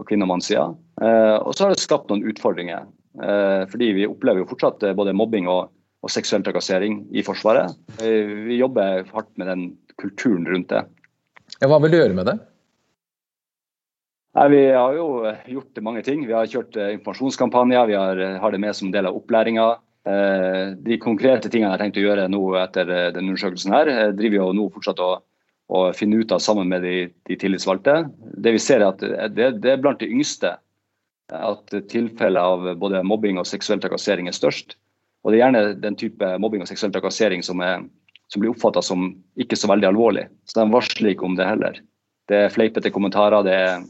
på kvinne- og mannssida. Eh, og så har det skapt noen utfordringer. Eh, fordi vi opplever jo fortsatt eh, både mobbing og, og seksuell trakassering i Forsvaret. Vi jobber hardt med den kulturen rundt det. Ja, hva vil du gjøre med det? Nei, vi har jo gjort mange ting. Vi har kjørt informasjonskampanjer, vi har, har det med som del av opplæringa. De konkrete tingene jeg har tenkt å gjøre nå etter denne undersøkelsen, her, driver jo nå fortsatt å å finne ut av sammen med de, de tillitsvalgte. Det vi ser er at det, det, er blant de yngste at tilfeller av både mobbing og seksuell trakassering er størst. Og det er gjerne den type mobbing og seksuell trakassering som, er, som blir oppfatta som ikke så veldig alvorlig. Så de varsler ikke om det heller. Det er fleipete kommentarer, det er,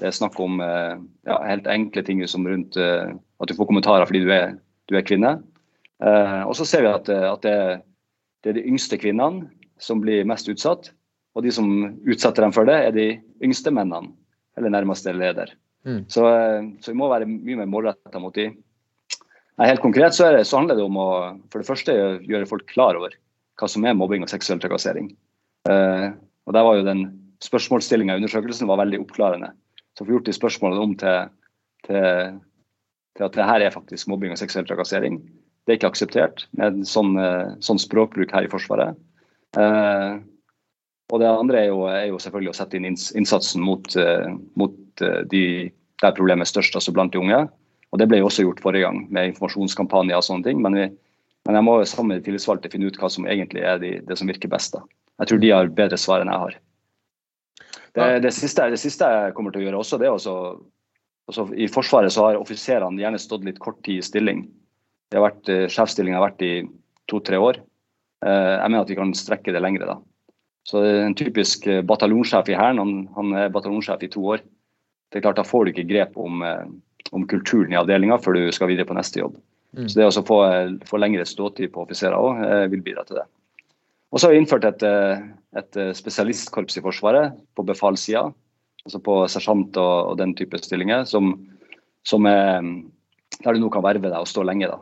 det er snakk om eh, ja, helt enkle ting som rundt uh, at du får kommentarer fordi du er, du er kvinne. Uh, og så ser vi at, at det, det er de yngste kvinnene som blir mest utsatt. Og de som utsetter dem for det, er de yngste mennene eller nærmeste leder. Mm. Så, eh, så, vi må være mye mer målretta mot de. Nei, helt konkret så, det, så, handler det om å for det første gjøre folk klar over hva som er mobbing og seksuell trakassering. Uh, og der var jo den Spørsmålsstillinga i undersøkelsen var veldig oppklarende. Så vi gjort de spørsmålene om til, til, til, at det her er faktisk mobbing og seksuell trakassering. det er ikke akseptert med sånn, sånn språkbruk her i Forsvaret. Og det andre er jo, er jo, selvfølgelig å sette inn innsatsen mot, mot de der problemet er størst, altså blant de unge. Og Det ble jo også gjort forrige gang med informasjonskampanjer og sånne ting. Men, vi, men jeg må sammen med de tillitsvalgte finne ut hva som egentlig er de, det som virker best. da. Jeg tror de har bedre svar enn jeg har. Det, det, siste, det siste, jeg kommer til å gjøre også, det er også også I Forsvaret så har offiserene gjerne stått litt kort tid i stilling. Det har vært, eh, Sjefsstillingen har vært i to-tre år. Eh, jeg mener at vi kan strekke det lengre. da. Så En typisk eh, bataljonssjef i Hæren han, han, er bataljonssjef i to år. Det er klart Da får du ikke grep om, om kulturen i avdelinga før du skal videre på neste jobb. Mm. Så Det å få, få lengre ståtid på offiserer òg vil bidra til det. Og så har vi innført et, eh, et eh, spesialistkorps i Forsvaret på befalssida. Altså på sersjant og, og, den type stillinger, som, som er, der du nå kan verve deg og stå lenge. da.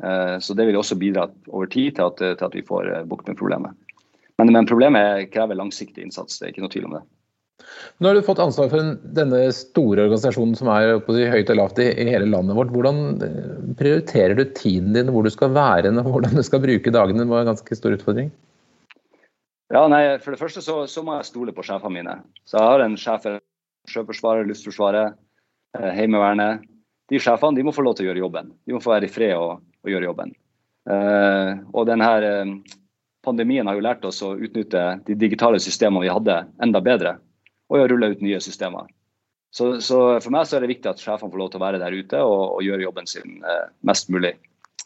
Eh, så Det vil også bidra over tid til at, til at vi får bukt med problemet. Men, men, problemet krever langsiktig innsats, det er ikke noe tvil om det. Nå har du fått ansvar for denne store organisasjonen som er si, høyt og lavt i, i, hele landet vårt. Hvordan prioriterer du tiden din, hvor du skal være og hvordan du skal bruke dagene? Det var en ganske stor utfordring. Ja, nei, For det første så, så, må jeg stole på sjefene mine. Så Jeg har en sjef for Sjøforsvaret, Luftforsvaret, eh, Heimevernet. De sjefene de må få lov til å gjøre jobben. De må få være i fred og, og gjøre jobben. Uh, og denne eh, Pandemien har jo lært oss å utnytte de digitale systemene vi hadde, enda bedre. Og å rulle ut nye systemer. Så, så, For meg så er det viktig at sjefene får lov til å være der ute og, og gjøre jobben sin eh, mest mulig.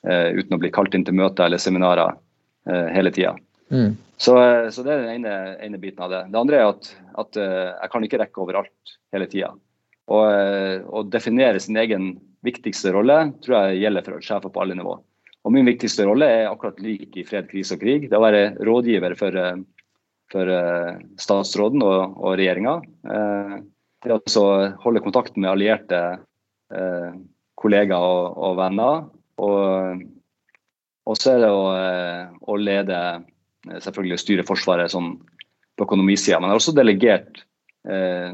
Eh, uten å bli kalt inn til møter eller seminarer eh, hele tida. Mm. Så, eh, så, det er den ene, ene, biten av det. Det andre er at, at eh, jeg kan ikke rekke overalt hele tida. Å eh, definere sin egen viktigste rolle tror jeg gjelder for sjefer på alle nivå. Og Min viktigste rolle er akkurat lik i fred, krise og krig. Det å være rådgiver for, for statsråden og, og regjeringa. Det er å holde kontakten med allierte kollegaer og, og venner. Og, og så er det å, å lede Eh, selvfølgelig styre Forsvaret sånn på økonomisida. Men jeg har også delegert eh,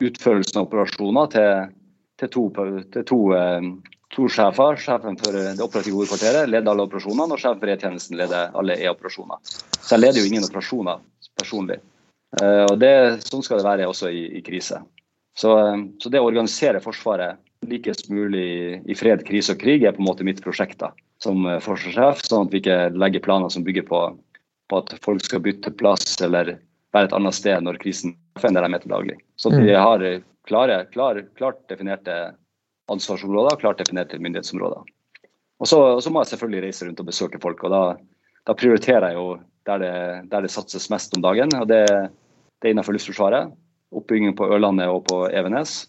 utførelsen av operasjoner til, til, to, til to, eh, to, sjefer. Sjefen for det operative hovedkvarteret leder alle operasjonene, og sjefen for E-tjenesten leder alle E-operasjoner. Så jeg leder jo ingen operasjoner personlig. Eh, og det, Sånn skal det være også i, i krise. Så, eh, så, det å organisere Forsvaret likest mulig i fred, krise og krig er på en måte mitt prosjekt da, som eh, forsvarssjef, sånn at vi ikke legger planer som bygger på på at folk skal bytte plass eller være et annet sted når krisen treffer der de er til daglig. Så vi mm. har klare, klar, klart definerte ansvarsområder, klart definerte myndighetsområder. Og så, må jeg selvfølgelig reise rundt og besøke folk. og Da, da prioriterer jeg jo der det, der det, satses mest om dagen. og Det, det er innenfor Luftforsvaret. Oppbyggingen på Ørlandet og på Evenes.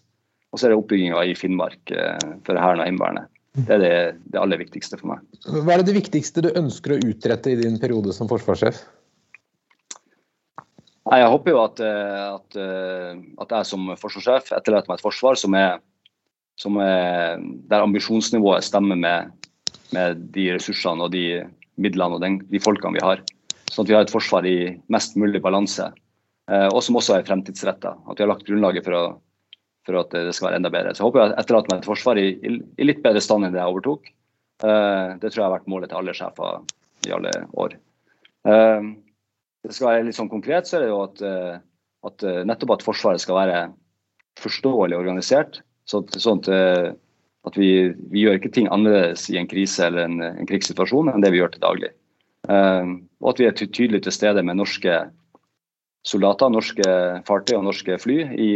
Og så er det oppbygginga i Finnmark eh, for Hæren og Heimevernet. Det er det, det, aller viktigste for meg. Hva er det viktigste du ønsker å utrette i din periode som forsvarssjef? Nei, jeg håper jo at, eh, at, eh, at jeg som forsvarssjef etterlater meg et forsvar som er, som er der ambisjonsnivået stemmer med, med, de ressursene og de midlene og den, de folkene vi har. Sånn at vi har et forsvar i mest mulig balanse, eh, og som også er fremtidsretta. At vi har lagt grunnlaget for å for at det skal være enda bedre. Så jeg håper jeg etterlater meg et forsvar i, i, litt bedre stand enn det jeg overtok. Uh, det tror jeg har vært målet til alle sjefer i alle år. Uh, det skal være litt sånn konkret, så er det jo at, at nettopp at Forsvaret skal være forståelig organisert. Så, sånn at, at vi, vi, gjør ikke ting annerledes i en krise eller en, en krigssituasjon enn det vi gjør til daglig. og at vi er tydelig til stede med norske soldater, norske fartøy og norske fly i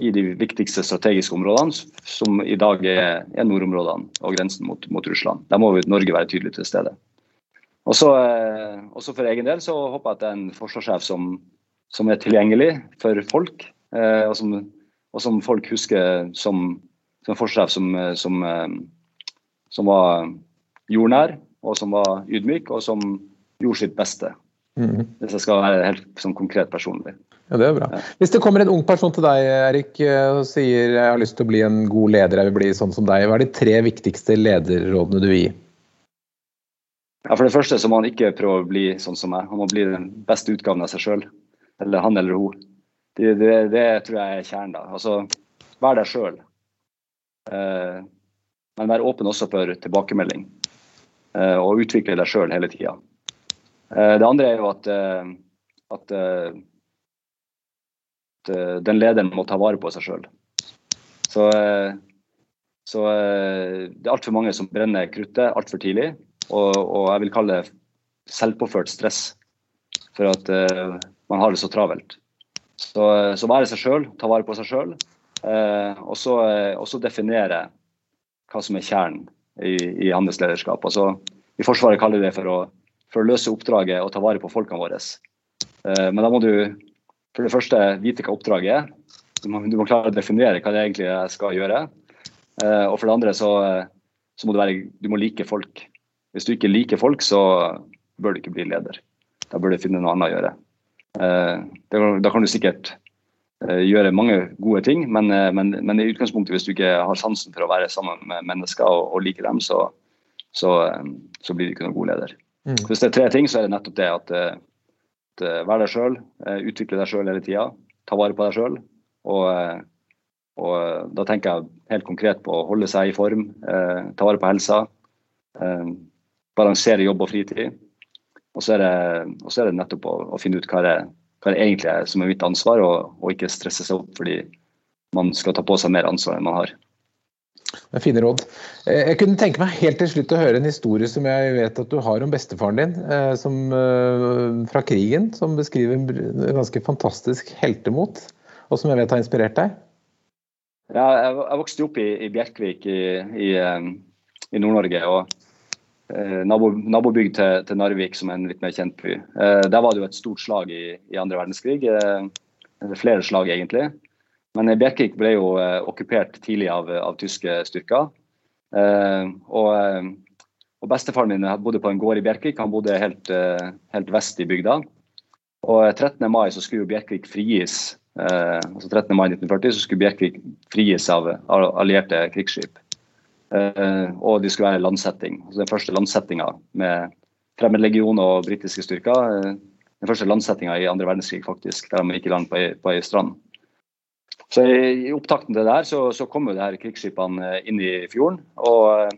i de viktigste strategiske områdene, som i dag er, er nordområdene og grensen mot, mot, Russland. Der må Norge være tydelig til stede. Og så også for egen del så håper jeg at det er en forsvarssjef som, som er tilgjengelig for folk, uh, og, som, og, som, folk husker som, som forsvarssjef som, som, eh, som, var jordnær, og som var ydmyk, og som gjorde sitt beste. Mm. Hvis jeg skal være helt sånn konkret personlig. Ja, det er bra. Hvis det kommer en ung person til deg Erik, og sier jeg har lyst til å bli en god leder, jeg vil bli sånn som deg, hva er de tre viktigste lederrådene du vil gi? Ja, For det første så må han ikke prøve å bli sånn som meg. Han må bli den beste utgaven av seg sjøl. Eller han eller hun. Det, det, det, tror jeg er kjernen. da. Altså, Vær deg sjøl. Eh, men vær åpen også for tilbakemelding. og utvikle deg sjøl hele tida. Det andre er jo at, at, at den lederen må ta vare på seg sjøl. Så, så, det er altfor mange som brenner kruttet altfor tidlig. Og, og, jeg vil kalle det selvpåført stress for at man har det så travelt. Så, så være seg sjøl, ta vare på seg sjøl. Eh, og så definere hva som er kjernen i, i handelslederskap. Altså, I Forsvaret kaller vi det for å, for å, løse oppdraget og ta vare på folkene våre. Eh, men da må du for det første vite hva oppdraget er. Du må, du må klare å definere hva det egentlig jeg skal gjøre. Eh, og for det andre så, så må du, være, du må like folk. Hvis du ikke liker folk, så bør du ikke bli leder. Da bør du finne noe annet å gjøre. Da kan du sikkert Eh, gjøre mange gode ting, men, eh, men, men, i utgangspunktet, hvis du ikke har sansen for å være sammen med mennesker og, og like dem, så, så, eh, så, blir du ikke noen god leder. Mm. Hvis det er tre ting, så er det nettopp det at, at vær deg sjøl, utvikle deg sjøl hele tida, ta vare på deg sjøl. Og, og, da tenker jeg helt konkret på å holde seg i form, eh, ta vare på helsa, eh, balansere jobb og fritid. Og så er det, er det nettopp å, å finne ut hva det er hva det egentlig er som er mitt ansvar, og, og ikke stresse seg opp fordi man skal ta på seg mer ansvar enn man har. Det er fine råd. Eh, jeg kunne tenke meg helt til slutt å høre en historie som jeg vet at du har om bestefaren din eh, som, eh, fra krigen, som beskriver en ganske fantastisk heltemot, og som jeg vet har inspirert deg. Ja, jeg vokste opp i, i Bjerkvik i, i, i Nord-Norge. og nabo, nabobygd til, til, Narvik, som er en litt mer kjent by. Eh, der var det jo et stort slag i, i andre verdenskrig. Eh, flere slag, egentlig. Men Bjerkvik ble jo okkupert tidlig av, av tyske styrker. Og, og, bestefaren min bodde på en gård i Bjerkvik. Han bodde helt, helt vest i bygda. Og 13. mai så skulle jo Bjerkvik frigis. altså 13. mai 1940 så skulle Bjerkvik frigis av allierte krigsskip. Eh, og de skulle være landsetting. Så den første landsettinga med fremmedlegion og britiske styrker. Eh, den første landsettinga i andre verdenskrig, faktisk, der de gikk i land på ei, strand. Så I, opptakten til det der så, så kom jo det her krigsskipene inn i fjorden. og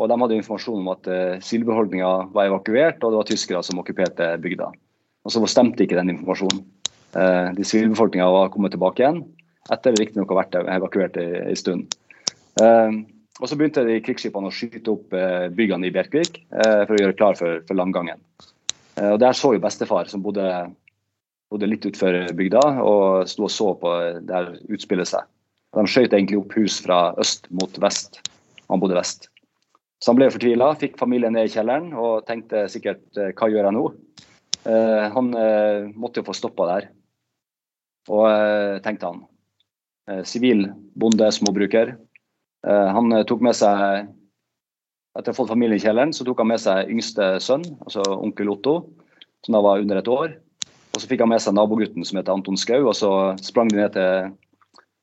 og De hadde informasjon om at uh, sildebeholdninga var evakuert, og det var tyskere som okkuperte bygda. Og Så stemte ikke den informasjonen. Uh, de Sivilbefolkninga var kommet tilbake igjen, etter riktignok å ha vært evakuert en stund. Uh, og Så begynte de krigsskipene å skyte opp eh, byggene i Bjerkvik eh, for å gjøre klar for, for landgangen. Eh, og Der så jo bestefar, som bodde, bodde litt utenfor bygda, og sto og så på der utspillet utspille seg. De skjøt egentlig opp hus fra øst mot vest. Han bodde vest. Så han ble fortvila, fikk familien ned i kjelleren og tenkte sikkert hva gjør jeg nå? Han måtte jo få stoppa der. Og tenkte han. Sivil bonde, småbruker. Eh, han eh, tok med seg etter å ha fått familien i kjelleren, så tok han med seg yngste sønn, altså onkel Otto, som da var under et år. Og Så fikk han med seg nabogutten som heter Anton Skau, og så sprang de ned til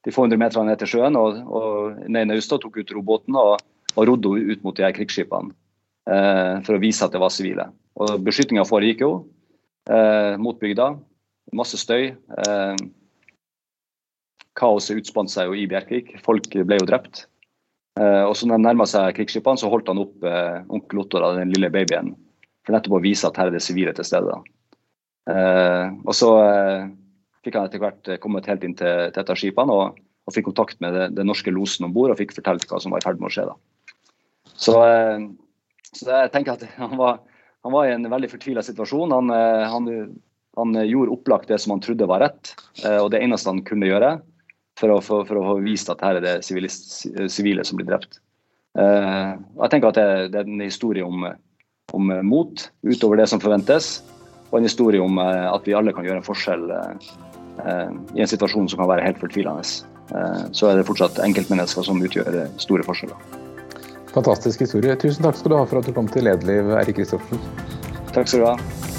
de få hundre meterne ned til sjøen og, og ned i naustet og tok ut robåten og, og rodde ut mot de her krigsskipene eh, for å vise at det var sivile. Og Beskytninga foregikk jo eh, mot bygda. Masse støy. Eh, kaoset utspant seg jo i Bjerkvik. Folk ble jo drept. Eh, og så når de nærma seg krigsskipene, så holdt han opp eh, onkel Otto, da, den lille babyen, for nettopp å vise at her er det sivile til stede. Eh, og så fikk han etter hvert kommet helt inn til, til et av skipene og, og, fikk kontakt med den norske losen om bord og fikk fortalt hva som var i ferd med å skje. da. Så, så jeg tenker at han var, han var i en veldig fortvila situasjon. Han, han, han, gjorde opplagt det som han trodde var rett, og det eneste han kunne gjøre for å, for, for å vise at her er det sivile som blir drept. Uh, jeg tenker at det, det, er en historie om, om, mot utover det som forventes, og en historie om uh, at vi alle kan gjøre en forskjell uh, i en situasjon som kan være helt fortvilende. så er det fortsatt enkeltmennesker som utgjør store forskjeller. Fantastisk historie. Tusen takk skal du ha for at du kom til Lederliv, Eirik Kristoffersen. Takk skal du ha.